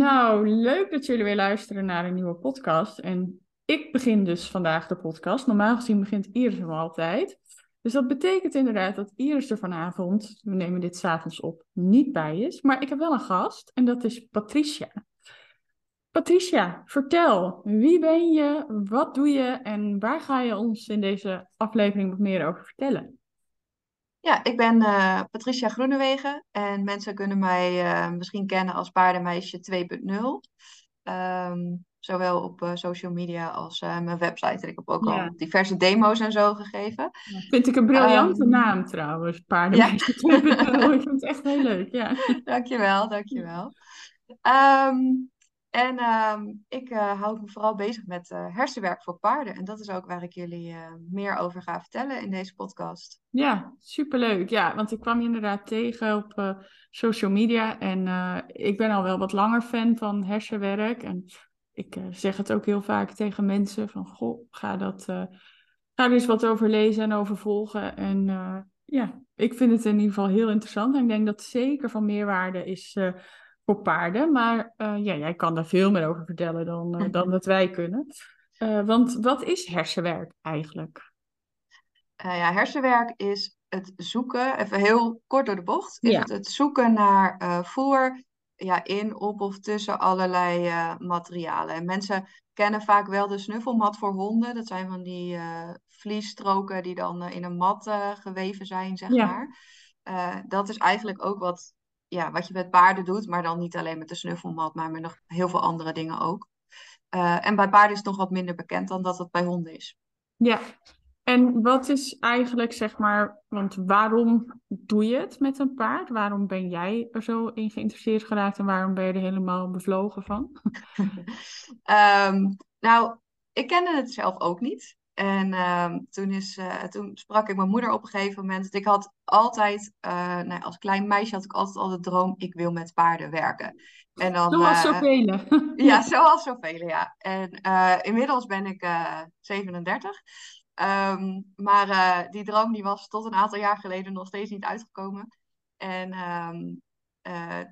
Nou, leuk dat jullie weer luisteren naar een nieuwe podcast. En ik begin dus vandaag de podcast. Normaal gezien begint Iris hem altijd. Dus dat betekent inderdaad dat Iris er vanavond, we nemen dit s'avonds op, niet bij is. Maar ik heb wel een gast en dat is Patricia. Patricia, vertel, wie ben je, wat doe je en waar ga je ons in deze aflevering wat meer over vertellen? Ja, ik ben uh, Patricia Groenewegen en mensen kunnen mij uh, misschien kennen als paardenmeisje 2.0. Um, zowel op uh, social media als mijn website. Ik heb ook ja. al diverse demo's en zo gegeven. Vind ik een briljante um, naam trouwens, paardenmeisje ja. 2.0. ik vind het echt heel leuk, ja. Dankjewel, dankjewel. Um, en uh, ik uh, hou me vooral bezig met uh, hersenwerk voor paarden. En dat is ook waar ik jullie uh, meer over ga vertellen in deze podcast. Ja, superleuk. Ja, want ik kwam je inderdaad tegen op social media. En ik ben al wel wat langer fan van hersenwerk. En ik zeg het ook heel vaak tegen mensen van... Goh, ga, dat, ga er eens wat over lezen en over volgen. En ja, ik vind het in ieder geval heel interessant. En ik denk dat het zeker van meerwaarde is voor paarden. Maar uh, ja, jij kan daar veel meer over vertellen dan, uh, dan dat wij kunnen. Uh, want wat is hersenwerk eigenlijk? ja, hersenwerk is het zoeken, even heel kort door de bocht, is ja. het, het zoeken naar voer ja, in, op of tussen allerlei materialen. En mensen kennen vaak wel de snuffelmat voor honden. Dat zijn van die vliesstroken die dan in een mat geweven zijn, zeg ja. maar. dat is eigenlijk ook wat ja, wat je met paarden doet, maar dan niet alleen met de snuffelmat, maar met nog heel veel andere dingen ook. Uh, en bij paarden is het nog wat minder bekend dan dat het bij honden is. Ja, en wat is eigenlijk, zeg maar, want waarom doe je het met een paard? Waarom ben jij er zo in geïnteresseerd geraakt en waarom ben je er helemaal bevlogen van? um, nou, ik kende het zelf ook niet. En uh, toen, is, uh, toen sprak ik mijn moeder op een gegeven moment. Ik had altijd, uh, nou, als klein meisje had ik altijd al de droom, ik wil met paarden werken. En dan, zoals zoveel. ja, zoals zoveel, ja. En inmiddels ben ik 37. Um, ehm, maar die droom die was tot een aantal jaar geleden nog steeds niet uitgekomen. En um,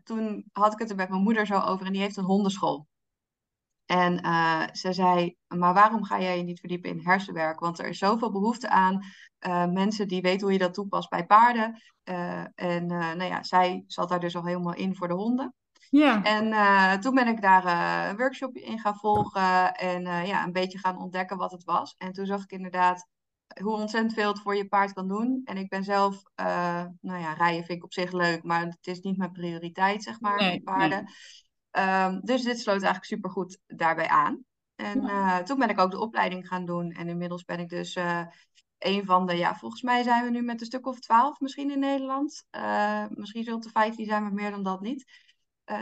toen had ik het er met mijn moeder zo over en die heeft een hondenschool. En uh, ze zei, maar waarom ga jij je niet verdiepen in hersenwerk? Want er is zoveel behoefte aan uh, mensen die weten hoe je dat toepast bij paarden. Uh, en nou ja, zij zat daar dus al helemaal in voor de honden. Ja. En toen ben ik daar een workshop in gaan volgen en ja, een beetje gaan ontdekken wat het was. En toen zag ik inderdaad hoe ontzettend veel het voor je paard kan doen. En ik ben zelf, nou ja, rijden vind ik op zich leuk, maar het is niet mijn prioriteit, zeg maar, nee, paarden. Nee. Um, dus dit sloot eigenlijk supergoed daarbij aan. En uh, toen ben ik ook de opleiding gaan doen. En inmiddels ben ik dus uh, een van de, ja, volgens mij zijn we nu met een stuk of twaalf misschien in Nederland. Uh, misschien zult de vijftien zijn, maar meer dan dat niet.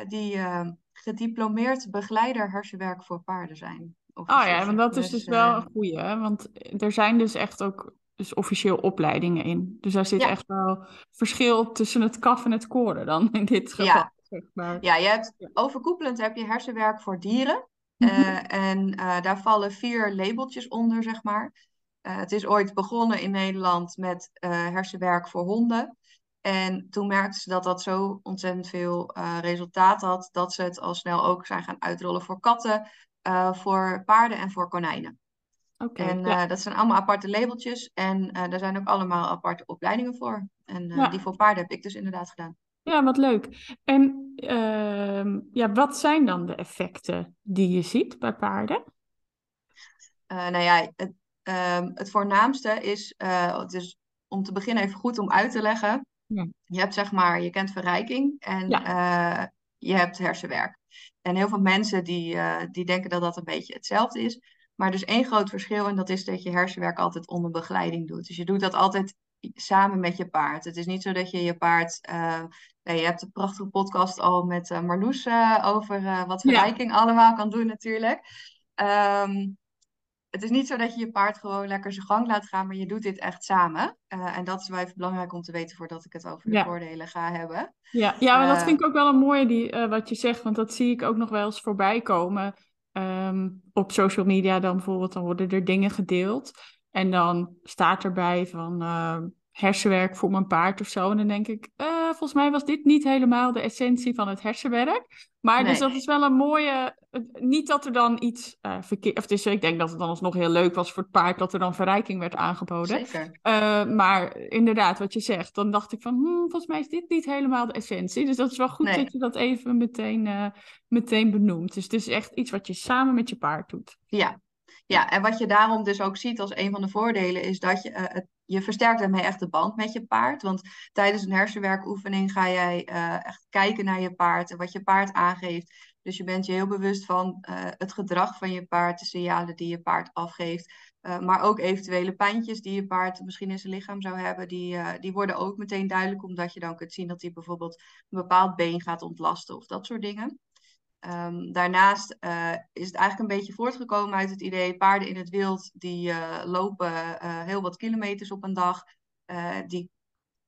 die ehm, gediplomeerd begeleider hersenwerk voor paarden zijn. Oh ja, want dat is dus, dus wel een goeie. Want er zijn dus echt ook dus officieel opleidingen in. Dus daar zit ja. echt wel verschil tussen het kaf en het koren dan in dit geval. Ja. Zeg maar. Ja, je hebt, overkoepelend heb je hersenwerk voor dieren. Uh, en uh, daar vallen vier labeltjes onder, zeg maar. Uh, het is ooit begonnen in Nederland met hersenwerk voor honden. En toen merkten ze dat dat zo ontzettend veel resultaat had, dat ze het al snel ook zijn gaan uitrollen voor katten, voor paarden en voor konijnen. Okay, en ja. dat zijn allemaal aparte labeltjes en daar zijn ook allemaal aparte opleidingen voor. En ja. die voor paarden heb ik dus inderdaad gedaan. Ja, wat leuk. En uh, ja, wat zijn dan de effecten die je ziet bij paarden? Uh, nou ja, het, uh, het voornaamste is, uh, het is om te beginnen even goed om uit te leggen. Ja. Je hebt zeg maar, je kent verrijking en ja. je hebt hersenwerk. En heel veel mensen die, die denken dat dat een beetje hetzelfde is. Maar er is één groot verschil en dat is dat je hersenwerk altijd onder begeleiding doet. Dus je doet dat altijd samen met je paard. Het is niet zo dat je je paard. Uh, je hebt een prachtige podcast al met uh, Marloes over wat verrijking allemaal kan doen, natuurlijk. Ehm, het is niet zo dat je je paard gewoon lekker zijn gang laat gaan, maar je doet dit echt samen. en dat is wel even belangrijk om te weten voordat ik het over de voordelen ga hebben. Ja, ja maar dat vind ik ook wel een mooie die, wat je zegt, want dat zie ik ook nog wel eens voorbij komen. Ehm, op social media dan bijvoorbeeld, dan worden er dingen gedeeld. En dan staat erbij van uh, hersenwerk voor mijn paard of zo. En dan denk ik, uh, volgens mij was dit niet helemaal de essentie van het hersenwerk. Maar dus dat is wel een mooie. Niet dat er dan iets uh, verkeerd. Of dus ik denk dat het dan alsnog heel leuk was voor het paard dat er dan verrijking werd aangeboden. Zeker. maar inderdaad, wat je zegt, dan dacht ik van, hmm, volgens mij is dit niet helemaal de essentie. Dus dat is wel goed dat je dat even meteen, meteen benoemt. Dus het is echt iets wat je samen met je paard doet. Ja, ja, en wat je daarom dus ook ziet als een van de voordelen is dat je, het, je versterkt daarmee echt de band met je paard. Want tijdens een hersenwerkoefening ga jij uh, echt kijken naar je paard en wat je paard aangeeft. Dus je bent je heel bewust van uh, het gedrag van je paard, de signalen die je paard afgeeft. maar ook eventuele pijntjes die je paard misschien in zijn lichaam zou hebben, die, die worden ook meteen duidelijk, omdat je dan kunt zien dat hij bijvoorbeeld een bepaald been gaat ontlasten of dat soort dingen. Um, daarnaast uh, is het eigenlijk een beetje voortgekomen uit het idee paarden in het wild die uh, lopen uh, heel wat kilometers op een dag. die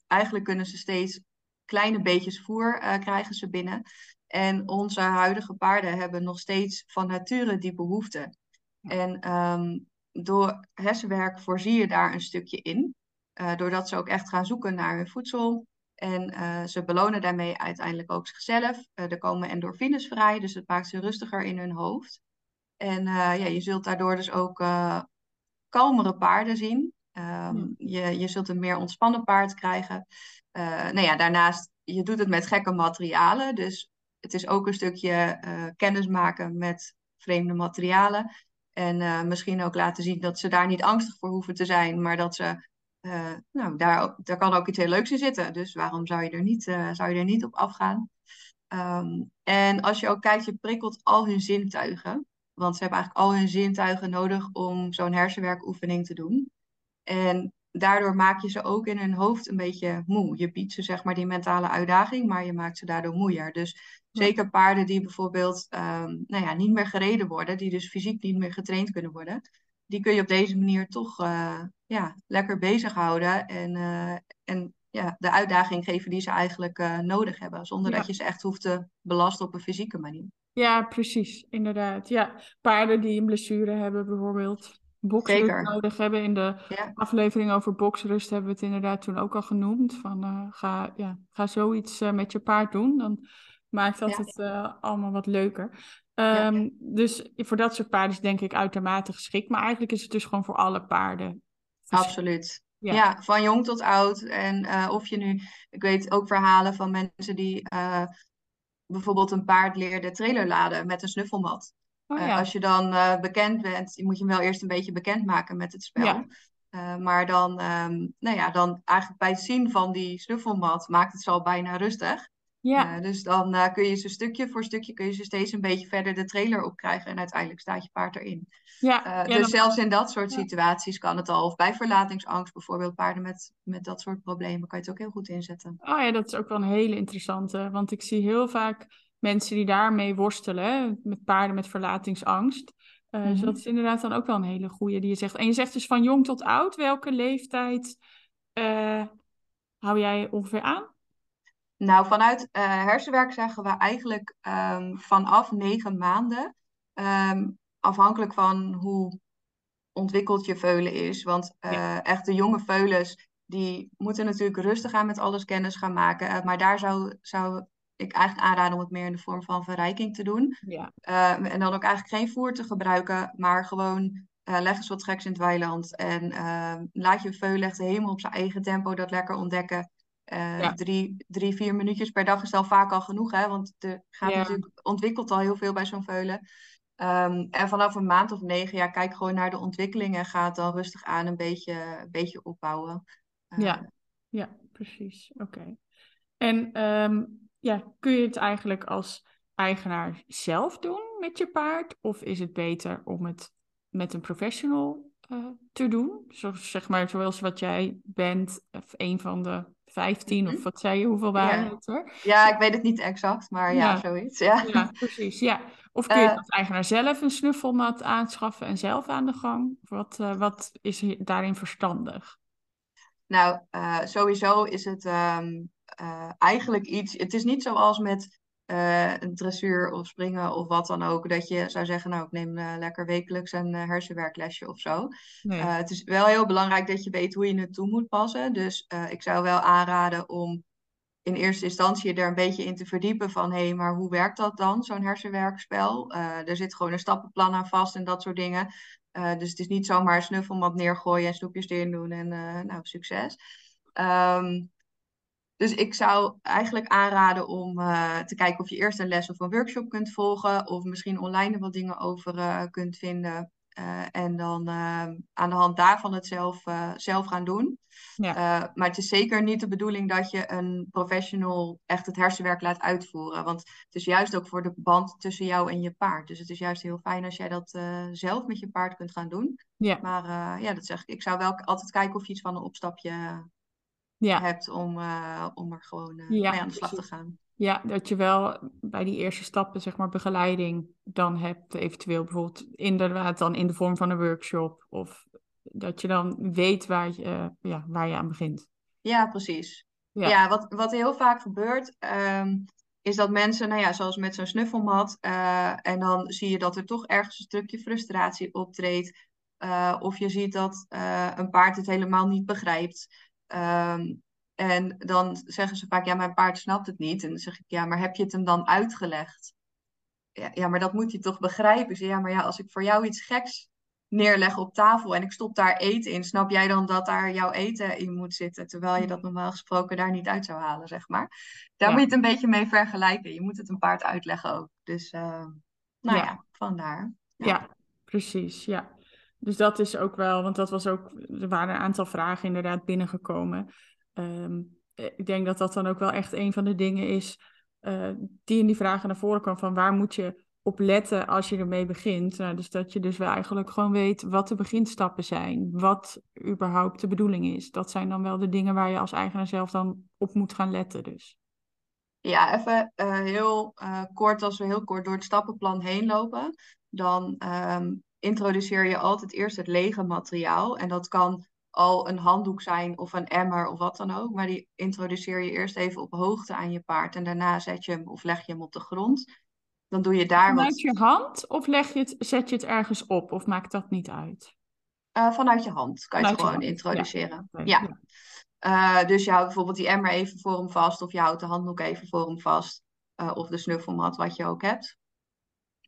eigenlijk kunnen ze steeds kleine beetjes voer krijgen ze binnen. En onze huidige paarden hebben nog steeds van nature die behoefte. En um, door hersenwerk voorzie je daar een stukje in. doordat ze ook echt gaan zoeken naar hun voedsel, en uh, ze belonen daarmee uiteindelijk ook zichzelf. Uh, er komen endorfines vrij, dus het maakt ze rustiger in hun hoofd. En uh, ja, je zult daardoor dus ook kalmere paarden zien. Um, je, je zult een meer ontspannen paard krijgen. nou ja, daarnaast, je doet het met gekke materialen. Dus het is ook een stukje kennis maken met vreemde materialen. En misschien ook laten zien dat ze daar niet angstig voor hoeven te zijn, maar dat ze uh, nou, daar, daar kan ook iets heel leuks in zitten. Dus waarom zou je er niet, uh, zou je er niet op afgaan? Um, en als je ook kijkt, je prikkelt al hun zintuigen. Want ze hebben eigenlijk al hun zintuigen nodig om zo'n hersenwerkoefening te doen. En daardoor maak je ze ook in hun hoofd een beetje moe. Je biedt ze zeg maar die mentale uitdaging, maar je maakt ze daardoor moeier. Dus zeker paarden die bijvoorbeeld um, nou ja, niet meer gereden worden, die dus fysiek niet meer getraind kunnen worden, die kun je op deze manier toch uh, ja, lekker bezighouden en, uh, en ja, de uitdaging geven die ze eigenlijk uh, nodig hebben, zonder dat je ze echt hoeft te belasten op een fysieke manier. Ja, precies, inderdaad. Ja, paarden die een blessure hebben bijvoorbeeld, boksrust nodig hebben. In de aflevering over boksrust hebben we het inderdaad toen ook al genoemd. Van ga, ja, ga zoiets met je paard doen, dan maakt dat het allemaal wat leuker. Um, Dus voor dat soort paarden is denk ik uitermate geschikt. Maar eigenlijk is het dus gewoon voor alle paarden. Absoluut. Ja. ja. van jong tot oud. En uh, of je nu, ik weet ook verhalen van mensen die uh, bijvoorbeeld een paard leerden trailer laden met een snuffelmat. Oh, ja. uh, als je dan bekend bent, moet je hem wel eerst een beetje bekend maken met het spel. Ja. maar dan, um, nou ja, dan eigenlijk bij het zien van die snuffelmat maakt het ze al bijna rustig. Ja. Uh, dus dan uh, kun je ze stukje voor stukje kun je ze steeds een beetje verder de trailer opkrijgen en uiteindelijk staat je paard erin. Ja, uh, dus zelfs in dat soort situaties kan het al. Of bij verlatingsangst bijvoorbeeld, paarden met, met dat soort problemen kan je het ook heel goed inzetten. Oh ja, dat is ook wel een hele interessante. Want ik zie heel vaak mensen die daarmee worstelen, met paarden met verlatingsangst. Mm -hmm. Dus dat is inderdaad dan ook wel een hele goede die je zegt. En je zegt dus van jong tot oud, welke leeftijd hou jij ongeveer aan? Nou, vanuit uh, hersenwerk zeggen we eigenlijk um, vanaf negen maanden, um, afhankelijk van hoe ontwikkeld je veulen is. Want uh, ja. echt de jonge veulens, die moeten natuurlijk rustig aan met alles kennis gaan maken. Uh, maar daar zou, zou ik eigenlijk aanraden om het meer in de vorm van verrijking te doen. Ja. en dan ook eigenlijk geen voer te gebruiken, maar gewoon leg eens wat geks in het weiland. En ehm, laat je veulen echt helemaal op zijn eigen tempo dat lekker ontdekken. Uh, drie, drie, vier minuutjes per dag is al vaak al genoeg, hè? want er gaat natuurlijk ontwikkelt al heel veel bij zo'n veulen. Um, en vanaf een maand of negen, ja, kijk gewoon naar de ontwikkeling en ga het dan rustig aan een beetje, een beetje opbouwen. Uh, ja. ja, precies. Oké. En um, ja, kun je het eigenlijk als eigenaar zelf doen met je paard? Of is het beter om het met een professional uh, te doen? Zo, zeg maar zoals wat jij bent, of een van de 15 of mhm. wat zei je, hoeveel waren ja. het er? Ja, ik weet het niet exact, maar ja, ja zoiets. Ja. ja, precies. Ja. Of kun je uh, als eigenaar zelf een snuffelmat aanschaffen en zelf aan de gang? Wat, uh, wat is daarin verstandig? Nou, uh, sowieso is het um, eigenlijk iets. Het is niet zoals met een dressuur of springen of wat dan ook, dat je zou zeggen, nou, ik neem lekker wekelijks een hersenwerklesje of zo. Nee. het is wel heel belangrijk dat je weet hoe je het toe moet passen. Dus ik zou wel aanraden om in eerste instantie er een beetje in te verdiepen van hé, hey, maar hoe werkt dat dan, zo'n hersenwerkspel? Uh, er zit gewoon een stappenplan aan vast en dat soort dingen. Uh, dus het is niet zomaar snuffelmat neergooien en snoepjes erin doen en uh, nou, succes. Um, dus ik zou eigenlijk aanraden om te kijken of je eerst een les of een workshop kunt volgen. Of misschien online wat dingen over kunt vinden. Uh, en dan uh, aan de hand daarvan het zelf, zelf gaan doen. Ja. maar het is zeker niet de bedoeling dat je een professional echt het hersenwerk laat uitvoeren. Want het is juist ook voor de band tussen jou en je paard. Dus het is juist heel fijn als jij dat zelf met je paard kunt gaan doen. Ja. Maar ja, dat zeg ik. Ik zou wel altijd kijken of je iets van een opstapje ja. hebt om, om er gewoon ja, mee aan de slag te gaan. Ja, dat je wel bij die eerste stappen, zeg maar, begeleiding dan hebt, eventueel bijvoorbeeld inderdaad dan in de vorm van een workshop. Of dat je dan weet waar je, ja, waar je aan begint. Ja, precies. Ja, ja wat, wat heel vaak gebeurt, um, is dat mensen, nou ja, zoals met zo'n snuffelmat, en dan zie je dat er toch ergens een stukje frustratie optreedt. Of je ziet dat een paard het helemaal niet begrijpt. Um, en dan zeggen ze vaak, ja, mijn paard snapt het niet. En dan zeg ik, ja, maar heb je het hem dan uitgelegd? Ja, ja maar dat moet je toch begrijpen? Zeg, ja, maar ja, als ik voor jou iets geks neerleg op tafel en ik stop daar eten in, snap jij dan dat daar jouw eten in moet zitten, terwijl je dat normaal gesproken daar niet uit zou halen, zeg maar. Daar moet je het een beetje mee vergelijken. Je moet het een paard uitleggen ook. Dus, uh, nou ja, ja vandaar. Ja. ja, precies, ja. Dus dat is ook wel, want dat was ook, er waren een aantal vragen inderdaad binnengekomen. Um, ik denk dat dat dan ook wel echt een van de dingen is uh, die in die vragen naar voren kwam van waar moet je op letten als je ermee begint. Nou, dus dat je dus wel eigenlijk gewoon weet wat de beginstappen zijn, wat überhaupt de bedoeling is. Dat zijn dan wel de dingen waar je als eigenaar zelf dan op moet gaan letten dus. Ja, even uh, heel uh, kort, als we heel kort door het stappenplan heen lopen, dan um, introduceer je altijd eerst het lege materiaal. En dat kan al een handdoek zijn of een emmer of wat dan ook. Maar die introduceer je eerst even op hoogte aan je paard. En daarna zet je hem of leg je hem op de grond. Dan doe je daar vanuit wat... je hand of leg je het, zet je het ergens op? Of maakt dat niet uit? Uh, vanuit je hand kan je het gewoon introduceren. Ja. ja. Uh, dus je houdt bijvoorbeeld die emmer even voor hem vast. Of je houdt de handdoek even voor hem vast. Uh, of de snuffelmat, wat je ook hebt.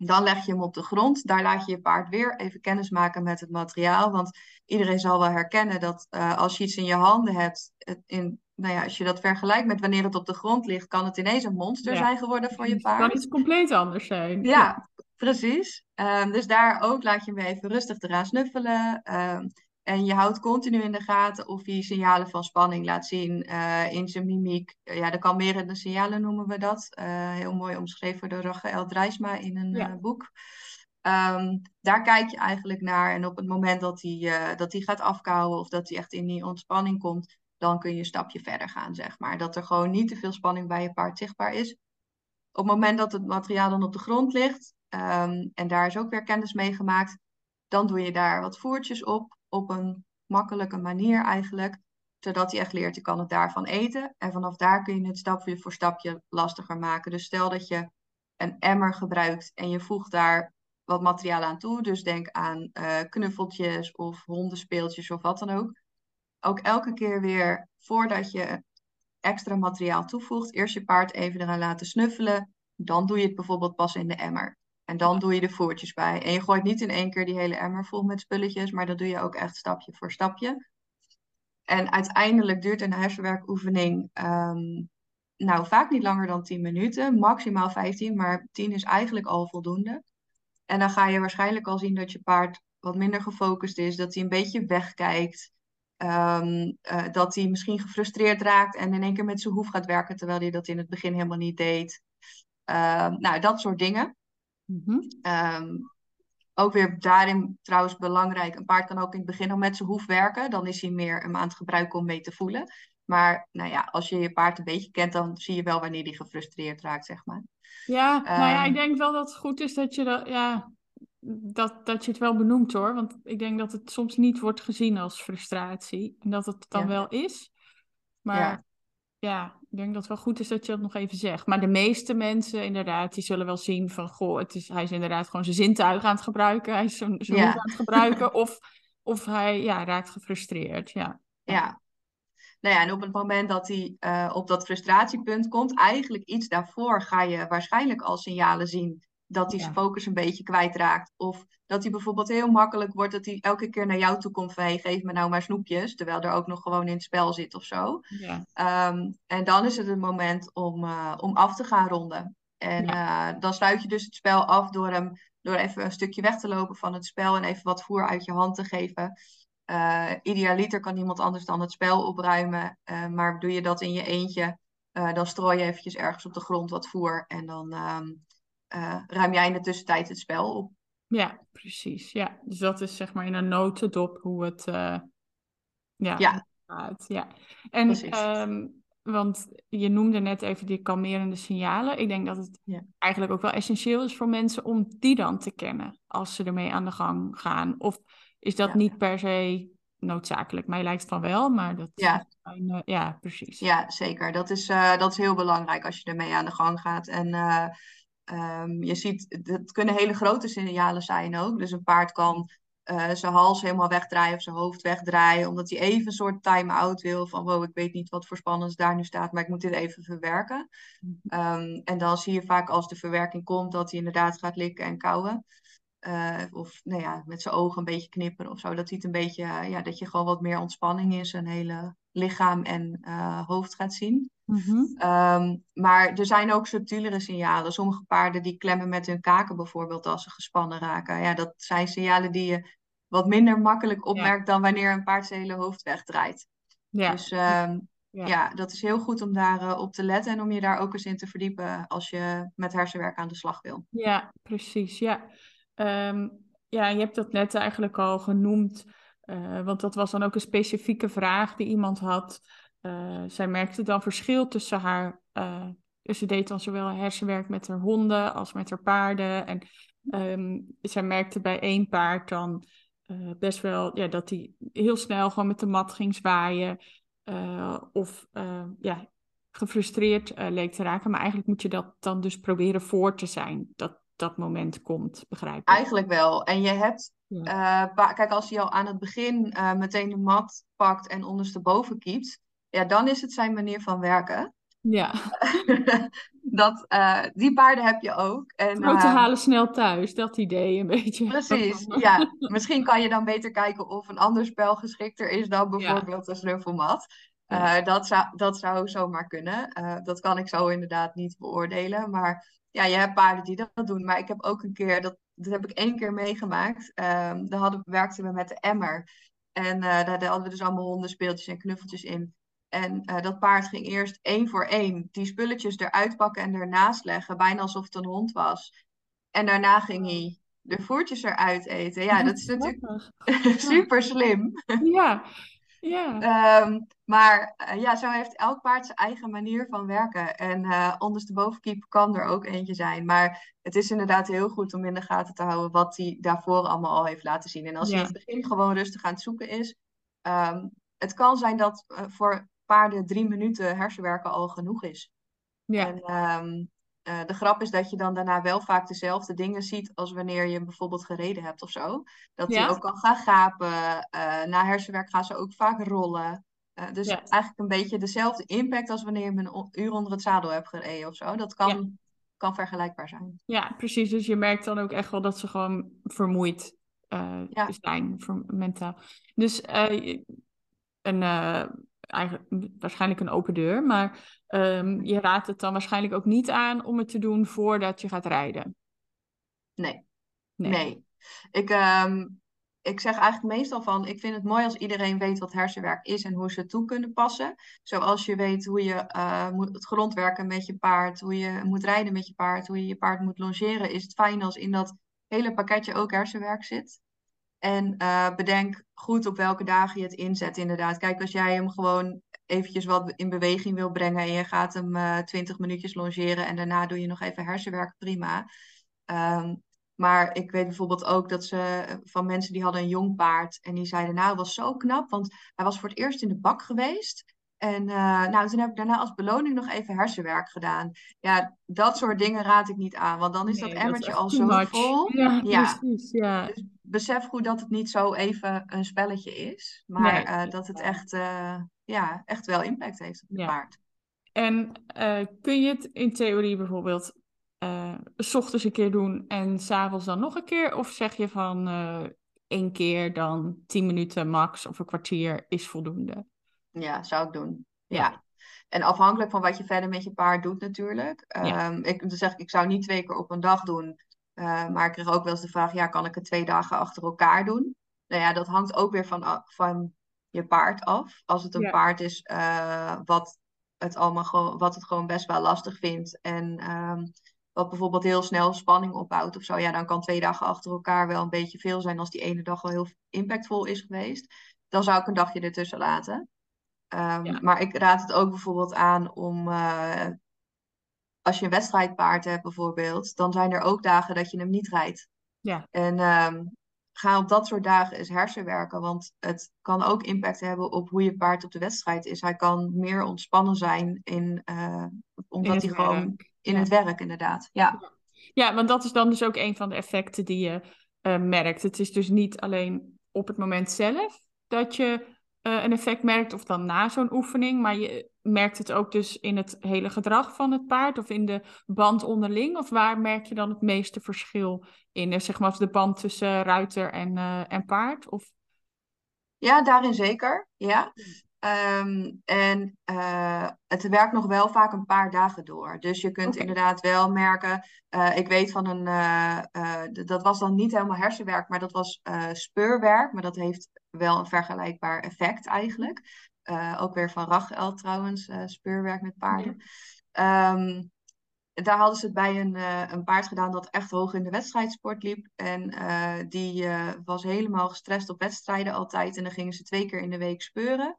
Dan leg je hem op de grond. Daar laat je je paard weer even kennis maken met het materiaal. Want iedereen zal wel herkennen dat uh, als je iets in je handen hebt, in, nou ja, als je dat vergelijkt met wanneer het op de grond ligt, kan het ineens een monster ja. zijn geworden voor je paard. Het kan iets compleet anders zijn. Ja, ja. precies. Um, dus daar ook laat je hem even rustig eraan snuffelen. Um, en je houdt continu in de gaten of hij signalen van spanning laat zien uh, in zijn mimiek. Uh, ja, de kalmerende signalen noemen we dat. Uh, heel mooi omschreven door Rachel Drijsma in een ja. boek. Um, daar kijk je eigenlijk naar. En op het moment dat hij, dat hij gaat afkouwen of dat hij echt in die ontspanning komt, dan kun je een stapje verder gaan, zeg maar. Dat er gewoon niet te veel spanning bij je paard zichtbaar is. Op het moment dat het materiaal dan op de grond ligt, um, en daar is ook weer kennis mee gemaakt, dan doe je daar wat voertjes op op een makkelijke manier eigenlijk, zodat hij echt leert, je kan het daarvan eten. En vanaf daar kun je het stapje voor stapje lastiger maken. Dus stel dat je een emmer gebruikt en je voegt daar wat materiaal aan toe. Dus denk aan uh, knuffeltjes of hondenspeeltjes of wat dan ook. Ook elke keer weer voordat je extra materiaal toevoegt, eerst je paard even eraan laten snuffelen. Dan doe je het bijvoorbeeld pas in de emmer. En dan doe je de voertjes bij. En je gooit niet in één keer die hele emmer vol met spulletjes, maar dat doe je ook echt stapje voor stapje. En uiteindelijk duurt een hersenwerkoefening um, nou vaak niet langer dan 10 minuten, maximaal 15, maar 10 is eigenlijk al voldoende. En dan ga je waarschijnlijk al zien dat je paard wat minder gefocust is, dat hij een beetje wegkijkt, um, uh, dat hij misschien gefrustreerd raakt en in één keer met zijn hoef gaat werken, terwijl hij dat in het begin helemaal niet deed. Uh, nou, dat soort dingen. Mm -hmm. um, ook weer daarin trouwens belangrijk. Een paard kan ook in het begin nog met zijn hoef werken. Dan is hij meer een maand gebruiken om mee te voelen. Maar nou ja, als je je paard een beetje kent, dan zie je wel wanneer die gefrustreerd raakt, zeg maar. Ja, nou ja, ik Ehm, denk wel dat het goed is dat je dat, ja, dat, dat je het wel benoemt hoor. Want ik denk dat het soms niet wordt gezien als frustratie. En dat het dan Ja. wel is. Maar Ja. ja. Ik denk dat het wel goed is dat je dat nog even zegt. Maar de meeste mensen inderdaad, die zullen wel zien van... Goh, het is, hij is inderdaad gewoon zijn zintuigen aan het gebruiken. Hij is zijn, zijn Ja. hoef aan het gebruiken. Of, of hij ja, raakt gefrustreerd, ja. Ja. Nou ja, en op het moment dat hij eh, op dat frustratiepunt komt, eigenlijk iets daarvoor ga je waarschijnlijk al signalen zien dat hij Ja. zijn focus een beetje kwijtraakt. Of dat hij bijvoorbeeld heel makkelijk wordt dat hij elke keer naar jou toe komt van hey, geef me nou maar snoepjes, terwijl er ook nog gewoon in het spel zit of zo. ja. Ehm, en dan is het het moment om, eh, om af te gaan ronden. En eh, dan sluit je dus het spel af door hem door even een stukje weg te lopen van het spel en even wat voer uit je hand te geven. Eh, idealiter kan niemand anders dan het spel opruimen. maar doe je dat in je eentje, dan strooi je eventjes ergens op de grond wat voer. En dan ehm, eh, ruim jij in de tussentijd het spel op. Ja, precies. Ja, dus dat is zeg maar in een notendop hoe het eh, ja, Ja. gaat. Ja. En ehm, want je noemde net even die kalmerende signalen. Ik denk dat het Ja. eigenlijk ook wel essentieel is voor mensen om die dan te kennen als ze ermee aan de gang gaan. Of is dat Ja. niet per se noodzakelijk? Mij lijkt van wel, maar dat Ja. eh, ja, precies. Ja, zeker. Dat is, eh, dat is heel belangrijk als je ermee aan de gang gaat. En ehm, je ziet, het kunnen hele grote signalen zijn ook. Dus een paard kan eh, zijn hals helemaal wegdraaien of zijn hoofd wegdraaien, omdat hij even een soort time-out wil van wow, ik weet niet wat voor spannends daar nu staat, maar ik moet dit even verwerken. Mhm. Ehm, en dan zie je vaak als de verwerking komt dat hij inderdaad gaat likken en kauwen. Eh, of nou ja, met zijn ogen een beetje knipperen of zo. Dat hij het een beetje, ja, dat je gewoon wat meer ontspanning in zijn hele lichaam en eh, hoofd gaat zien. Mhm. Ehm, maar er zijn ook subtielere signalen. Sommige paarden die klemmen met hun kaken bijvoorbeeld als ze gespannen raken. Ja, dat zijn signalen die je wat minder makkelijk opmerkt dan wanneer een paard zijn hele hoofd wegdraait. Ja. Dus ehm, Ja. ja. dat is heel goed om daar eh, op te letten en om je daar ook eens in te verdiepen als je met hersenwerk aan de slag wil. Ja, precies. Ja. Ehm, ja, je hebt dat net eigenlijk al genoemd, eh, want dat was dan ook een specifieke vraag die iemand had. Eh, zij merkte dan verschil tussen haar, eh, dus ze deed dan zowel hersenwerk met haar honden als met haar paarden. En ehm, zij merkte bij één paard dan best wel ja, dat hij heel snel gewoon met de mat ging zwaaien. of ja, gefrustreerd leek te raken. Maar eigenlijk moet je dat dan dus proberen voor te zijn. Dat dat moment komt, begrijp ik. Eigenlijk wel. En je hebt, Ja. eh, kijk, als hij al aan het begin eh, meteen de mat pakt en ondersteboven kiept, ja, dan is het zijn manier van werken. Ja, dat, eh, die paarden heb je ook. En, grote eh, halen snel thuis, dat idee een beetje. Precies, ja. Misschien kan je dan beter kijken of een ander spel geschikter is dan Ja. bijvoorbeeld een snuffelmat. Ja. Dat, zou, dat zou zomaar kunnen. Dat kan ik zo inderdaad niet beoordelen. Maar ja, je hebt paarden die dat doen. Maar ik heb ook een keer, dat, dat heb ik één keer meegemaakt. Ehm daar hadden, werkten we met de emmer. En eh, daar hadden we dus allemaal hondenspeeltjes en knuffeltjes in. En eh, dat paard ging eerst één voor één die spulletjes eruit pakken en ernaast leggen. Bijna alsof het een hond was. En daarna ging hij de voertjes eruit eten. Ja, dat is natuurlijk super slim. Ja, ja. Ehm, maar eh, ja, zo heeft elk paard zijn eigen manier van werken. En eh onderstebovenkeep kan er ook eentje zijn. Maar het is inderdaad heel goed om in de gaten te houden wat hij daarvoor allemaal al heeft laten zien. En als hij in het begin gewoon rustig aan het zoeken is. ehm, het kan zijn dat eh, voor paarden drie minuten hersenwerken al genoeg is. ja. En ehm, eh, de grap is dat je dan daarna wel vaak dezelfde dingen ziet als wanneer je bijvoorbeeld gereden hebt of zo. Dat Ja? hij ook kan gaan gapen. eh, na hersenwerk gaan ze ook vaak rollen. Eh, dus Ja. eigenlijk een beetje dezelfde impact als wanneer je een uur onder het zadel hebt gereden of zo. Dat kan, Ja. kan vergelijkbaar zijn. Ja, precies. Dus je merkt dan ook echt wel dat ze gewoon vermoeid zijn, voor, mentaal. Dus een, eigenlijk, waarschijnlijk een open deur, maar ehm, je raadt het dan waarschijnlijk ook niet aan om het te doen voordat je gaat rijden. Nee. Nee. Nee. Ik, ehm, ik zeg eigenlijk meestal van, ik vind het mooi als iedereen weet wat hersenwerk is en hoe ze het toe kunnen passen. Zoals je weet hoe je eh, moet, het grondwerken met je paard, hoe je moet rijden met je paard, hoe je je paard moet longeren, is het fijn als in dat hele pakketje ook hersenwerk zit. En uh, bedenk goed op welke dagen je het inzet, inderdaad. Kijk, als jij hem gewoon eventjes wat in beweging wil brengen en je gaat hem uh, 20 minuutjes longeren en daarna doe je nog even hersenwerk, prima. Um, maar ik weet bijvoorbeeld ook dat ze van mensen die hadden een jong paard en die zeiden, nou, was zo knap, want hij was voor het eerst in de bak geweest. En uh, nou, toen heb ik daarna als beloning nog even hersenwerk gedaan. Ja, dat soort dingen raad ik niet aan, want dan is dat emmertje al zo vol. Ja, ja, precies. Ja. Dus besef goed dat het niet zo even een spelletje is, maar nee. uh, dat het echt, uh, ja, echt wel impact heeft op het ja. paard. En kun je het in theorie bijvoorbeeld s ochtends een keer doen en s'avonds dan nog een keer? Of zeg je van één keer dan tien minuten max of een kwartier is voldoende? Ja, zou ik doen. Ja. En afhankelijk van wat je verder met je paard doet natuurlijk. Um, ik, dan zeg ik, zou niet twee keer op een dag doen. Uh, maar ik kreeg ook wel eens de vraag, ja, kan ik het twee dagen achter elkaar doen? Nou ja, dat hangt ook weer van, van je paard af. Als het een ja. paard is wat, het allemaal gewoon, wat het gewoon best wel lastig vindt en... Um, wat bijvoorbeeld heel snel spanning opbouwt of zo, ja, dan kan twee dagen achter elkaar wel een beetje veel zijn als die ene dag wel heel impactvol is geweest. Dan zou ik een dagje ertussen laten. Um, ja. Maar ik raad het ook bijvoorbeeld aan om, uh, als je een wedstrijdpaard hebt bijvoorbeeld, dan zijn er ook dagen dat je hem niet rijdt. Ja. En um, ga op dat soort dagen eens hersenwerken, want het kan ook impact hebben op hoe je paard op de wedstrijd is. Hij kan meer ontspannen zijn in, uh, omdat in hij gewoon in ja. het werk inderdaad. Ja. ja, want dat is dan dus ook een van de effecten die je uh, merkt. Het is dus niet alleen op het moment zelf dat je uh, een effect merkt of dan na zo'n oefening, maar je merkt het ook dus in het hele gedrag van het paard of in de band onderling? Of waar merk je dan het meeste verschil in, zeg maar, de band tussen ruiter en, uh, en paard? Of... Ja, daarin zeker. Ja. Um, en uh, het werkt nog wel vaak een paar dagen door. Dus je kunt okay. inderdaad wel merken. Uh, ik weet van een. Uh, dat was dan niet helemaal hersenwerk, maar dat was speurwerk. Maar dat heeft wel een vergelijkbaar effect eigenlijk. ook weer van Rachel trouwens, speurwerk met paarden. Ja. Um, daar hadden ze het bij een, een paard gedaan dat echt hoog in de wedstrijdsport liep. En die was helemaal gestrest op wedstrijden altijd. En dan gingen ze twee keer in de week speuren.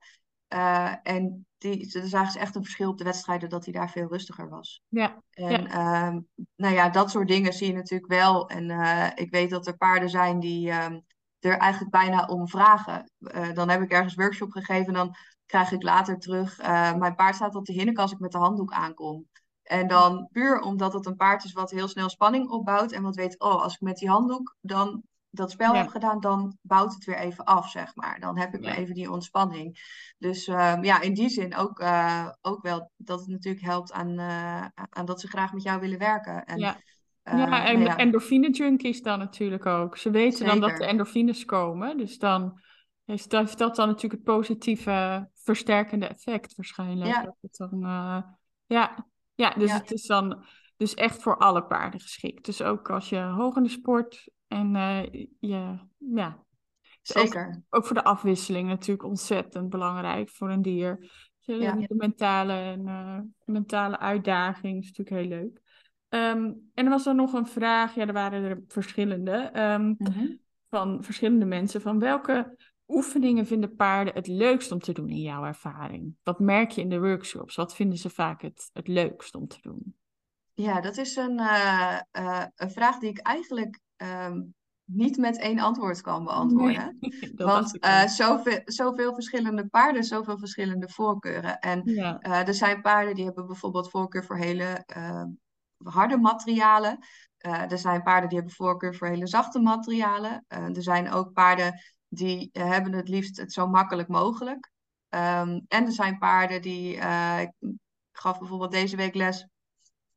Uh, en die, zagen ze echt een verschil op de wedstrijden dat hij daar veel rustiger was. Ja. En ja. Um, nou ja, dat soort dingen zie je natuurlijk wel. En uh, ik weet dat er paarden zijn die um, er eigenlijk bijna om vragen. Uh, dan heb ik ergens workshop gegeven en dan krijg ik later terug. mijn paard staat op de hinnik als ik met de handdoek aankom. En dan puur omdat het een paard is wat heel snel spanning opbouwt en wat weet, oh, als ik met die handdoek dan dat spel ja. heb gedaan, dan bouwt het weer even af, zeg maar. Dan heb ik ja. weer even die ontspanning. Dus um, ja, in die zin ook, uh, ook wel dat het natuurlijk helpt aan, uh, aan dat ze graag met jou willen werken. En, ja. Uh, ja, en ja. endorfine-junkies dan natuurlijk ook. Ze weten Zeker. dan dat de endorfines komen. Dus dan heeft dat, dat dan natuurlijk het positieve versterkende effect waarschijnlijk. Ja, dat het dan, ja. ja, dus het is dan dus echt voor alle paarden geschikt. Dus ook als je hoog in de sport en uh, je, ja. Zeker. Ook, ook, voor de afwisseling natuurlijk ontzettend belangrijk voor een dier. Dus ja. De mentale, en, uh, mentale uitdaging is natuurlijk heel leuk. Um, en er was er nog een vraag, ja, er waren er verschillende, um, mm -hmm. van verschillende mensen. Van welke oefeningen vinden paarden het leukst om te doen in jouw ervaring? Wat merk je in de workshops? Wat vinden ze vaak het, het leukst om te doen? Ja, dat is een, uh, uh, een vraag die ik eigenlijk um, niet met één antwoord kan beantwoorden. Nee, Want uh, zoveel, zoveel verschillende paarden, zoveel verschillende voorkeuren. En ja. uh, er zijn paarden die hebben bijvoorbeeld voorkeur voor hele uh, harde materialen. er zijn paarden die hebben voorkeur voor hele zachte materialen. er zijn ook paarden die hebben het liefst het zo makkelijk mogelijk. Um, en er zijn paarden die. ik gaf bijvoorbeeld deze week les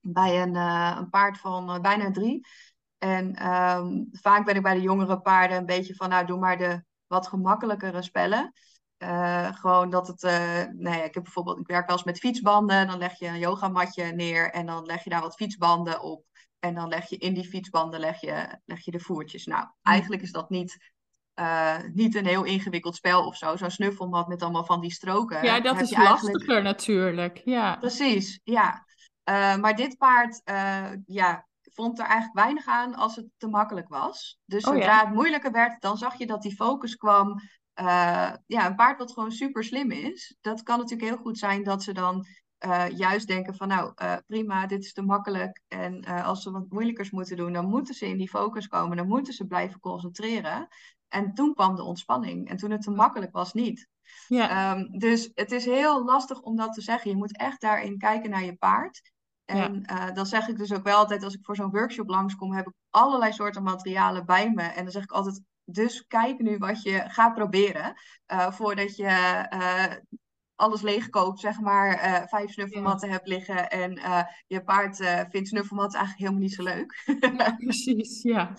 bij een, een paard van bijna drie. En um, vaak ben ik bij de jongere paarden een beetje van, nou, doe maar de wat gemakkelijkere spellen. Uh, gewoon dat het, uh, nee, ik heb bijvoorbeeld, ik werk wel eens met fietsbanden. Dan leg je een yogamatje neer en dan leg je daar wat fietsbanden op. En dan leg je in die fietsbanden leg je, leg je de voertjes. Nou, eigenlijk is dat niet, uh, niet een heel ingewikkeld spel of zo. Zo'n snuffelmat met allemaal van die stroken. Ja, dat is lastiger eigenlijk... natuurlijk. Ja. Precies, ja. maar dit paard, ja, vond er eigenlijk weinig aan als het te makkelijk was. Dus Oh ja. zodra het moeilijker werd, dan zag je dat die focus kwam. Eh, ja, een paard wat gewoon super slim is. Dat kan natuurlijk heel goed zijn dat ze dan eh, juist denken van nou eh, prima, dit is te makkelijk. En als ze wat moeilijkers moeten doen, dan moeten ze in die focus komen. Dan moeten ze blijven concentreren. En toen kwam de ontspanning. En toen het te makkelijk was, niet. Ja, Ehm, dus het is heel lastig om dat te zeggen. Je moet echt daarin kijken naar je paard. En eh, dan zeg ik dus ook wel altijd, als ik voor zo'n workshop langskom, heb ik allerlei soorten materialen bij me. En dan zeg ik altijd, dus kijk nu wat je gaat proberen. eh, voordat je eh, alles leegkoopt, zeg maar, vijf snuffelmatten hebt liggen. En je paard vindt snuffelmatten eigenlijk helemaal niet zo leuk. ja, precies. Ja.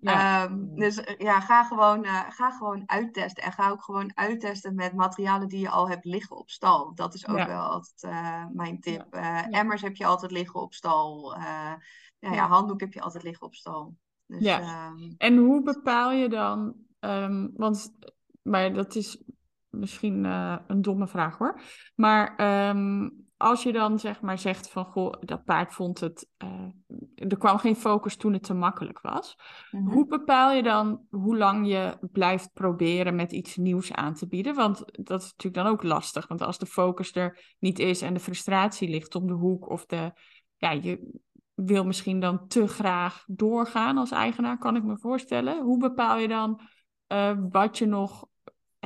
Ja. Ehm, dus eh, ja, ga gewoon, eh, ga gewoon uittesten. En ga ook gewoon uittesten met materialen die je al hebt liggen op stal. Dat is ook Ja. wel altijd eh, mijn tip. Emmers heb je altijd liggen op stal. Ja, handdoek heb je altijd liggen op stal. Dus, Ja. ehm, En hoe bepaal je dan, ehm, want, maar dat is misschien een domme vraag hoor, maar als je dan zeg maar zegt van, goh, dat paard vond het, eh, er kwam geen focus toen het te makkelijk was. mhm. Hoe bepaal je dan hoe lang je blijft proberen met iets nieuws aan te bieden? Want dat is natuurlijk dan ook lastig, want als de focus er niet is en de frustratie ligt om de hoek of de, ja, je wil misschien dan te graag doorgaan als eigenaar, kan ik me voorstellen. Hoe bepaal je dan eh, wat je nog,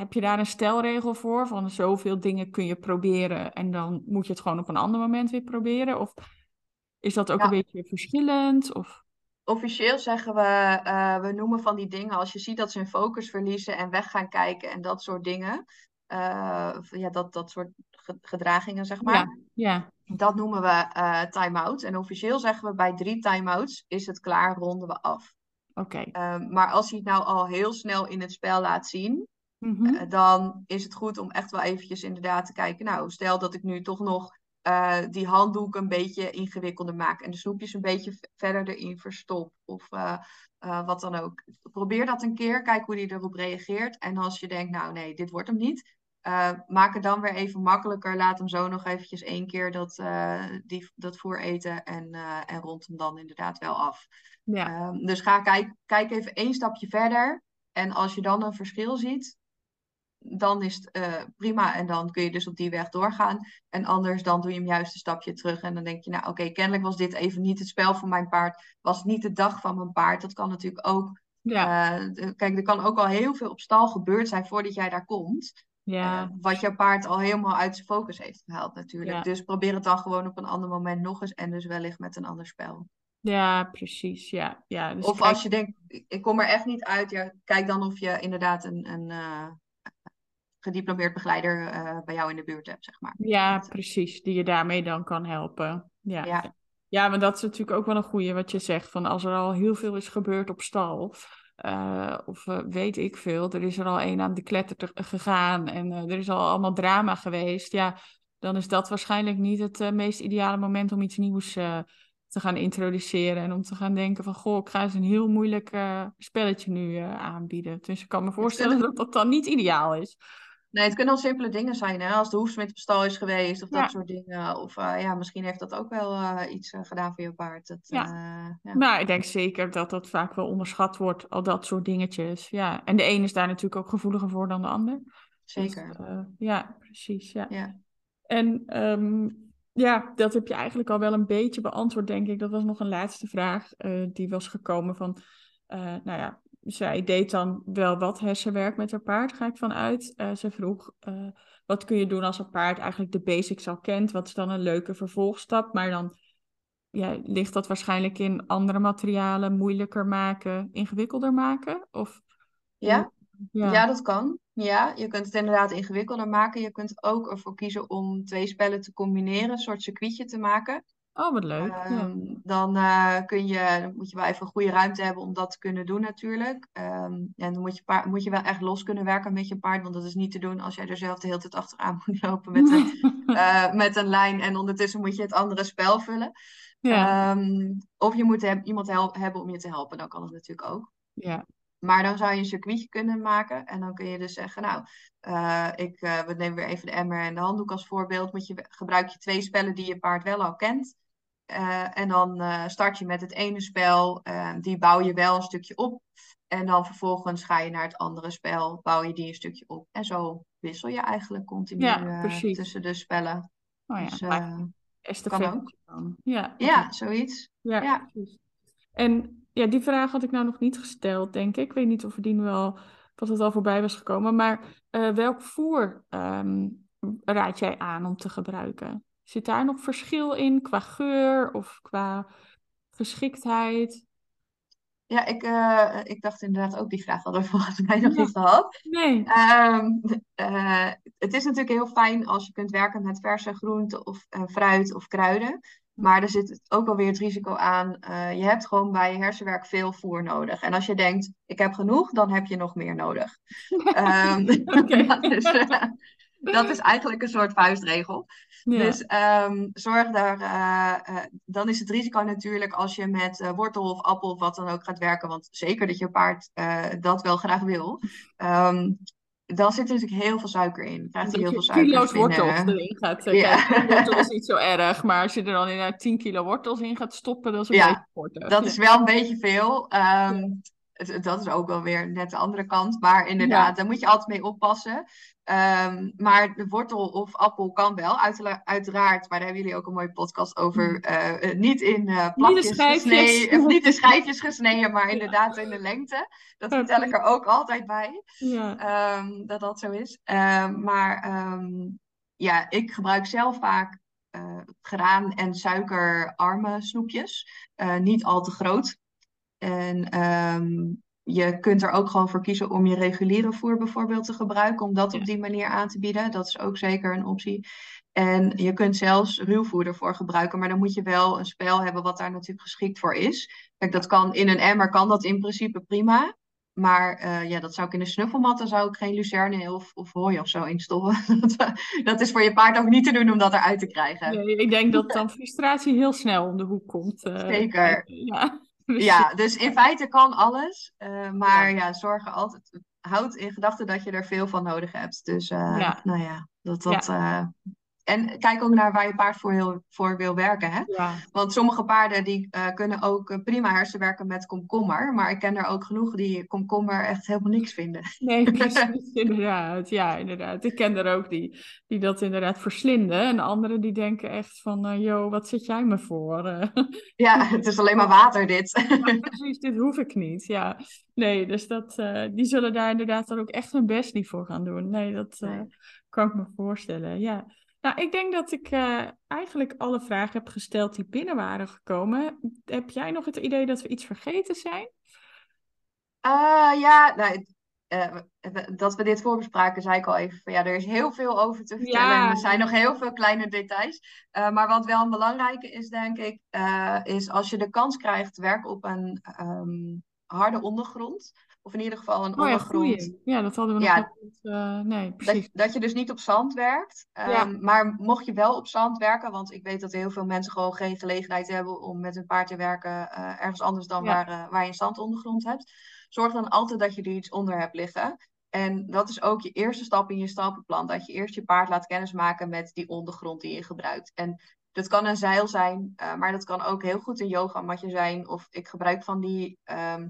heb je daar een stelregel voor? Van zoveel dingen kun je proberen en dan moet je het gewoon op een ander moment weer proberen? Of is dat ook Ja. een beetje verschillend? Of... Officieel zeggen we, eh, we noemen van die dingen als je ziet dat ze hun focus verliezen en weg gaan kijken en dat soort dingen. Eh, ja, dat, dat soort ge- gedragingen, zeg maar. Ja, ja, Dat noemen we eh time-out. En officieel zeggen we bij drie time-outs is het klaar, ronden we af. oké. Ehm, maar als hij het nou al heel snel in het spel laat zien, Mhm. eh, dan is het goed om echt wel eventjes inderdaad te kijken. Nou, stel dat ik nu toch nog eh, die handdoek een beetje ingewikkelder maak en de snoepjes een beetje verder erin verstop. Of eh, wat dan ook. Probeer dat een keer, kijk hoe hij erop reageert. En als je denkt, nou nee, dit wordt hem niet. maak het dan weer even makkelijker. Laat hem zo nog eventjes één keer dat, die, dat voer eten en, en rond hem dan inderdaad wel af. Ja, Ehm, dus ga kijk, kijk even één stapje verder. En als je dan een verschil ziet, dan is het eh, prima. En dan kun je dus op die weg doorgaan. En anders dan doe je hem juist een stapje terug. En dan denk je, nou oké, kennelijk was dit even niet het spel voor mijn paard. Was het niet de dag van mijn paard. Dat kan natuurlijk ook. ja, eh, kijk, er kan ook al heel veel op stal gebeurd zijn voordat jij daar komt. ja. Eh, wat jouw paard al helemaal uit zijn focus heeft gehaald natuurlijk. Ja. Dus probeer het dan gewoon op een ander moment nog eens. En dus wellicht met een ander spel. Ja, precies. Ja, ja. Dus Of kijk- als je denkt, ik- kom er echt niet uit, ja, kijk dan of je inderdaad een, een gediplomeerd begeleider eh, bij jou in de buurt hebt, zeg maar. Ja, precies. Die je daarmee dan kan helpen. Ja. Ja. Ja, maar dat is natuurlijk ook wel een goeie wat je zegt. Van als er al heel veel is gebeurd op stal. eh, of eh, weet ik veel. Er is er al een aan de kletter te- gegaan. En er is al allemaal drama geweest. Ja, dan is dat waarschijnlijk niet het meest ideale moment om iets nieuws te gaan introduceren. En om te gaan denken van, goh, ik ga eens een heel moeilijk spelletje nu aanbieden. Dus ik kan me voorstellen dat dat dan niet ideaal is. Nee, het kunnen al simpele dingen zijn, hè? Als de hoefsmid op stal is geweest of Ja. dat soort dingen. Of eh, ja, misschien heeft dat ook wel eh, iets eh, gedaan voor je paard. Dat, Ja. ja. Nou, ik denk zeker dat dat vaak wel onderschat wordt, al dat soort dingetjes. Ja, en de een is daar natuurlijk ook gevoeliger voor dan de ander. Zeker. Dus, eh, ja, precies. Ja. Ja. En ehm, ja, dat heb je eigenlijk al wel een beetje beantwoord, denk ik. Dat was nog een laatste vraag die was gekomen van, nou ja, zij deed dan wel wat hersenwerk met haar paard, ga ik vanuit. Eh ze vroeg, eh, wat kun je doen als een paard eigenlijk de basics al kent? Wat is dan een leuke vervolgstap? Maar dan ja, ligt dat waarschijnlijk in andere materialen moeilijker maken, ingewikkelder maken? Of, Ja? ja. Ja, dat kan. Ja, je kunt het inderdaad ingewikkelder maken. Je kunt ook ervoor kiezen om twee spellen te combineren, een soort circuitje te maken. Oh, wat leuk. ja. Ehm, dan eh, kun je, dan moet je wel even een goede ruimte hebben om dat te kunnen doen natuurlijk. Ehm, en dan moet je, paard, moet je wel echt los kunnen werken met je paard, want dat is niet te doen als jij er zelf de hele tijd achteraan moet lopen met een, eh, met een lijn en ondertussen moet je het andere spel vullen. ja, Ehm, of je moet heb- iemand hel- hebben om je te helpen, dan kan het natuurlijk ook. ja, Maar dan zou je een circuitje kunnen maken. En dan kun je dus zeggen, nou, eh, ik, eh, we nemen weer even de emmer en de handdoek als voorbeeld. Moet je, gebruik je twee spellen die je paard wel al kent. Eh, en dan eh, start je met het ene spel, eh, die bouw je wel een stukje op. En dan vervolgens ga je naar het andere spel, bouw je die een stukje op. En zo wissel je eigenlijk continu Ja, eh, tussen de spellen. Oh ja, Dus, eh, estafette ook. dan. Ja, ja, zoiets. Ja. En ja, die vraag had ik nou nog niet gesteld, denk ik. Ik weet niet of er die nu wel, wat het al voorbij was gekomen. Maar welk voer ehm, raad jij aan om te gebruiken? Zit daar nog verschil in qua geur of qua geschiktheid? Ja, ik, eh, ik dacht inderdaad ook die vraag hadden we volgens mij nog Ja. niet gehad. Nee. Ehm, eh, het is natuurlijk heel fijn als je kunt werken met verse groenten of eh, fruit of kruiden. Maar er zit ook alweer het risico aan. je hebt gewoon bij hersenwerk veel voer nodig. En als je denkt, ik heb genoeg, dan heb je nog meer nodig. Oké. dat, is, eh, dat is eigenlijk een soort vuistregel. Ja. Dus ehm, zorg daar. eh, eh, dan is het risico natuurlijk als je met eh, wortel of appel of wat dan ook gaat werken. Want zeker dat je paard dat wel graag wil. ehm, dan zit er natuurlijk heel veel suiker in. Krijgt hij heel je veel suiker kilo's wortels erin gaat. Ja. Kijk, wortel is niet zo erg, maar als je er dan inderdaad 10 kilo wortels in gaat stoppen, dat is een Ja, beetje korter. Dat is wel een beetje veel. Ehm, dat is ook wel weer net de andere kant. Maar inderdaad, Ja. daar moet je altijd mee oppassen. Ehm, maar de wortel of appel kan wel, uitera- uiteraard. Maar daar hebben jullie ook een mooie podcast over. eh, eh, niet in eh plakjes gesneden, of niet in schijfjes gesneden, maar inderdaad in de lengte. Dat vertel ik er ook altijd bij. Ja. Ehm, dat dat zo is. Ehm, maar ja, ik gebruik zelf vaak graan- en suikerarme snoepjes. Niet al te groot. En je kunt er ook gewoon voor kiezen om je reguliere voer bijvoorbeeld te gebruiken. Om dat op die manier aan te bieden. Dat is ook zeker een optie. En je kunt zelfs ruwvoer ervoor gebruiken. Maar dan moet je wel een spel hebben wat daar natuurlijk geschikt voor is. Kijk, dat kan in een emmer kan dat in principe prima. Maar eh, ja, dat zou ik in een snuffelmat, dan zou ik geen lucerne of, of hooi of zo instoppen. dat, dat is voor je paard ook niet te doen om dat eruit te krijgen. Nee, ik denk dat dan frustratie heel snel om de hoek komt. eh, Zeker. Ja. Ja, dus in feite kan alles. eh, maar ja, zorg er altijd. Houd in gedachten dat je er veel van nodig hebt. Dus eh, Ja. nou ja, dat dat. eh, en kijk ook naar waar je paard voor, heel, voor wil werken. Hè? Ja, Want sommige paarden die eh, kunnen ook eh, prima hersenwerken met komkommer. Maar ik ken er ook genoeg die komkommer echt helemaal niks vinden. nee, precies, inderdaad. Ja, inderdaad. Ik ken er ook die, die dat inderdaad verslinden. En anderen die denken echt van, eh joh, wat zit jij me voor? Eh, Ja, het is alleen maar water dit. Ja, precies, dit hoef ik niet. Ja, nee, dus dat, eh, die zullen daar inderdaad dan ook echt hun best niet voor gaan doen. Nee, dat eh, kan ik me voorstellen. Ja. Nou, ik denk dat ik eh, eigenlijk alle vragen heb gesteld die binnen waren gekomen. Heb jij nog het idee dat we iets vergeten zijn? Ah, ja, nou, eh, dat we dit voorbespraken, zei ik al even. Van, ja, er is heel veel over te vertellen. Ja. Er zijn nog heel veel kleine details. Eh, maar wat wel een belangrijke is, denk ik, eh, is als je de kans krijgt, werk op een ehm, harde ondergrond. Of in ieder geval een Oh ja, ondergrond. Ja, dat hadden we Ja. nog niet. eh, nee, precies. Dat, dat je dus niet op zand werkt. Ja. Ehm, Maar mocht je wel op zand werken, want ik weet dat heel veel mensen gewoon geen gelegenheid hebben om met hun paard te werken eh, ergens anders dan waar, eh, waar je een zandondergrond hebt. Zorg dan altijd dat je er iets onder hebt liggen. En dat is ook je eerste stap in je stappenplan. Dat je eerst je paard laat kennismaken met die ondergrond die je gebruikt. En dat kan een zeil zijn, maar dat kan ook heel goed een yogamatje zijn. Of ik gebruik van die ehm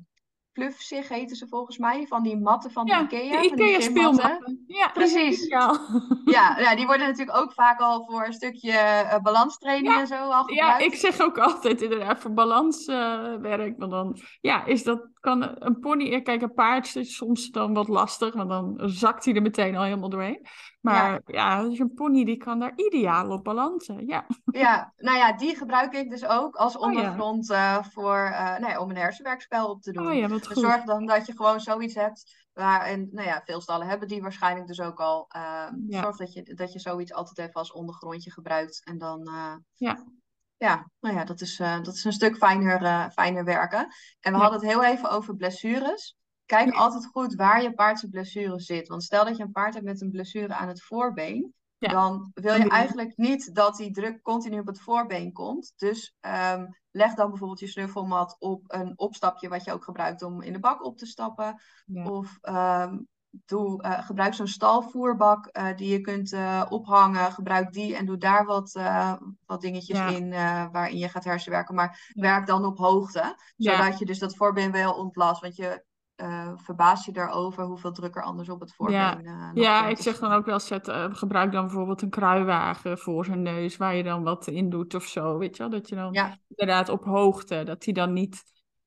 fluffzig heten ze volgens mij. Van die matten van de Ja, Ikea. de Ikea speelmatten. Ja, Precies. Ja. Ja, ja, die worden natuurlijk ook vaak al voor een stukje eh, balanstraining Ja, en zo al gebruikt. Ja, ik zeg ook altijd inderdaad voor balanswerk. want dan ja, is dat kan een pony. eh, Kijk, een paard is soms dan wat lastig, want dan zakt hij er meteen al helemaal doorheen. Maar ja, dus een pony die kan daar ideaal op balansen. Ja, Ja, nou ja, die gebruik ik dus ook als Oh ja. ondergrond eh, voor, eh, nou ja, om een hersenwerkspel op te doen. oh ja, wat Dus goed. zorg dan dat je gewoon zoiets hebt. Waar, en nou ja, veel stallen hebben die waarschijnlijk dus ook al. Ja. Zorg dat je, dat je zoiets altijd even als ondergrondje gebruikt. En dan, Ja. Ja, nou ja, dat is, eh, dat is een stuk fijner, eh, fijner werken. En we Ja. hadden het heel even over blessures. Kijk Ja. altijd goed waar je paard zijn blessure zit. Want stel dat je een paard hebt met een blessure aan het voorbeen. Ja. Dan wil je eigenlijk niet dat die druk continu op het voorbeen komt. Dus ehm, leg dan bijvoorbeeld je snuffelmat op een opstapje wat je ook gebruikt om in de bak op te stappen. Of ehm, doe, uh, gebruik zo'n stalvoerbak uh, die je kunt uh, ophangen. Gebruik die en doe daar wat, wat dingetjes ja. in waarin je gaat hersenwerken. Maar werk dan op hoogte. Zodat je dus dat voorbeen wel ontlast. Want je verbaast je daarover hoeveel druk er anders op het voorbeen Ja, ja ik zeg dan ook wel, zet, gebruik dan bijvoorbeeld een kruiwagen voor zijn neus. Waar je dan wat in doet of zo. Weet je wel? Dat je dan inderdaad op hoogte, dat hij dan niet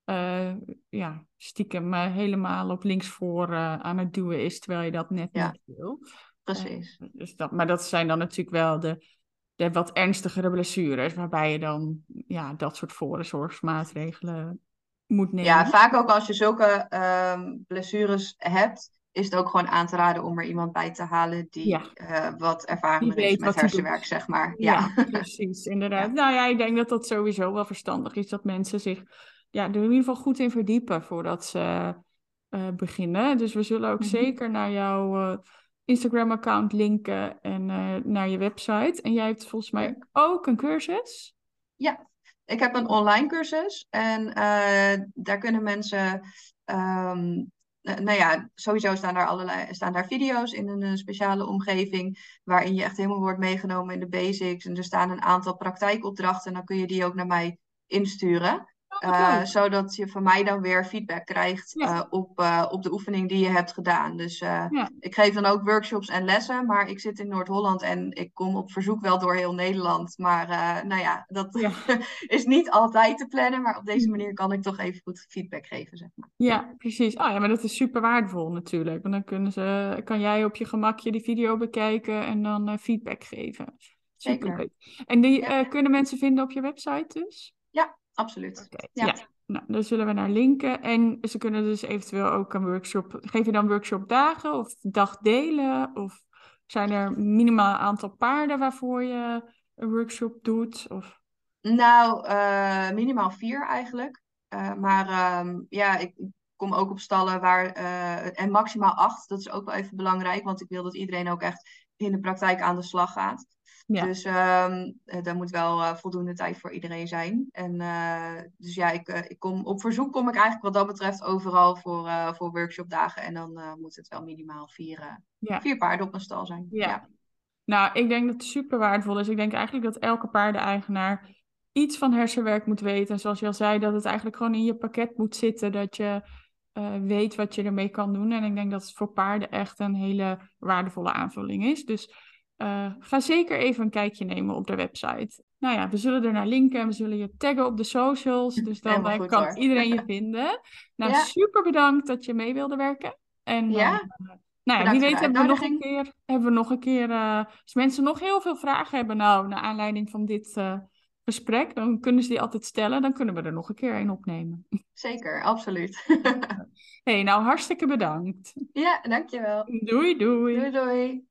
uh, ja, stiekem uh, helemaal op linksvoor uh, aan het duwen is, terwijl je dat net ja. niet wil. Precies. dus dat, maar dat zijn dan natuurlijk wel de, de wat ernstigere blessures, waarbij je dan ja, dat soort voorzorgsmaatregelen moet nemen. Ja, vaak ook als je zulke um, blessures hebt, is het ook gewoon aan te raden om er iemand bij te halen die ja. wat ervaring is met hersenwerk, zeg maar. Ja, ja precies, inderdaad. Nou ja, ik denk dat dat sowieso wel verstandig is dat mensen zich ja, er in ieder geval goed in verdiepen voordat ze uh, beginnen. Dus we zullen ook mhm. zeker naar jouw uh, Instagram-account linken en uh, naar je website. En jij hebt volgens mij ook een cursus? Ja, ik heb een online cursus en daar kunnen mensen. Um, nou ja, sowieso staan daar allerlei staan daar video's in een speciale omgeving. Waarin je echt helemaal wordt meegenomen in de basics. En er staan een aantal praktijkopdrachten. En dan kun je die ook naar mij insturen. Uh, zodat je van mij dan weer feedback krijgt uh, op, uh, op de oefening die je hebt gedaan. Dus ja. ik geef dan ook workshops en lessen, maar ik zit in Noord-Holland en ik kom op verzoek wel door heel Nederland. Maar nou ja, dat ja. is niet altijd te plannen, maar op deze manier kan ik toch even goed feedback geven, zeg maar. Ja, precies. Ah ja, maar dat is super waardevol natuurlijk. Want dan kunnen ze, kan jij op je gemakje die video bekijken en dan feedback geven. Super leuk. En die kunnen mensen vinden op je website dus? Absoluut. ja. ja. Nou, daar zullen we naar linken. En ze kunnen dus eventueel ook een workshop. Geef je dan workshopdagen of dagdelen? Of zijn er minimaal aantal paarden waarvoor je een workshop doet? Of... Nou, uh, minimaal vier eigenlijk. Uh, maar um, ja, ik kom ook op stallen waar. Uh, en maximaal acht. Dat is ook wel even belangrijk, want ik wil dat iedereen ook echt in de praktijk aan de slag gaat. Ja. Dus um, daar moet wel uh, voldoende tijd voor iedereen zijn. En uh, dus ja, ik, uh, ik kom, op verzoek kom ik eigenlijk wat dat betreft overal voor, voor workshopdagen. En dan moet het wel minimaal vier, ja. vier paarden op mijn stal zijn. Ja. ja. Nou, ik denk dat het super waardevol is. Ik denk eigenlijk dat elke paardeneigenaar iets van hersenwerk moet weten. En zoals je al zei, dat het eigenlijk gewoon in je pakket moet zitten. Dat je weet wat je ermee kan doen. En ik denk dat het voor paarden echt een hele waardevolle aanvulling is. Dus uh, ga zeker even een kijkje nemen op de website. Nou ja, we zullen er naar linken en we zullen je taggen op de socials. Dus dan goed, kan hoor. iedereen je vinden. Nou, ja. super bedankt dat je mee wilde werken. En ja. Uh, nou ja, wie weet hebben we nog een keer, hebben we nog een keer, uh, als mensen nog heel veel vragen hebben, nou, naar aanleiding van dit gesprek, dan kunnen ze die altijd stellen. Dan kunnen we er nog een keer een opnemen. Zeker, absoluut. hey, nou hartstikke bedankt. Ja, dankjewel. Doei, doei. Doei, doei.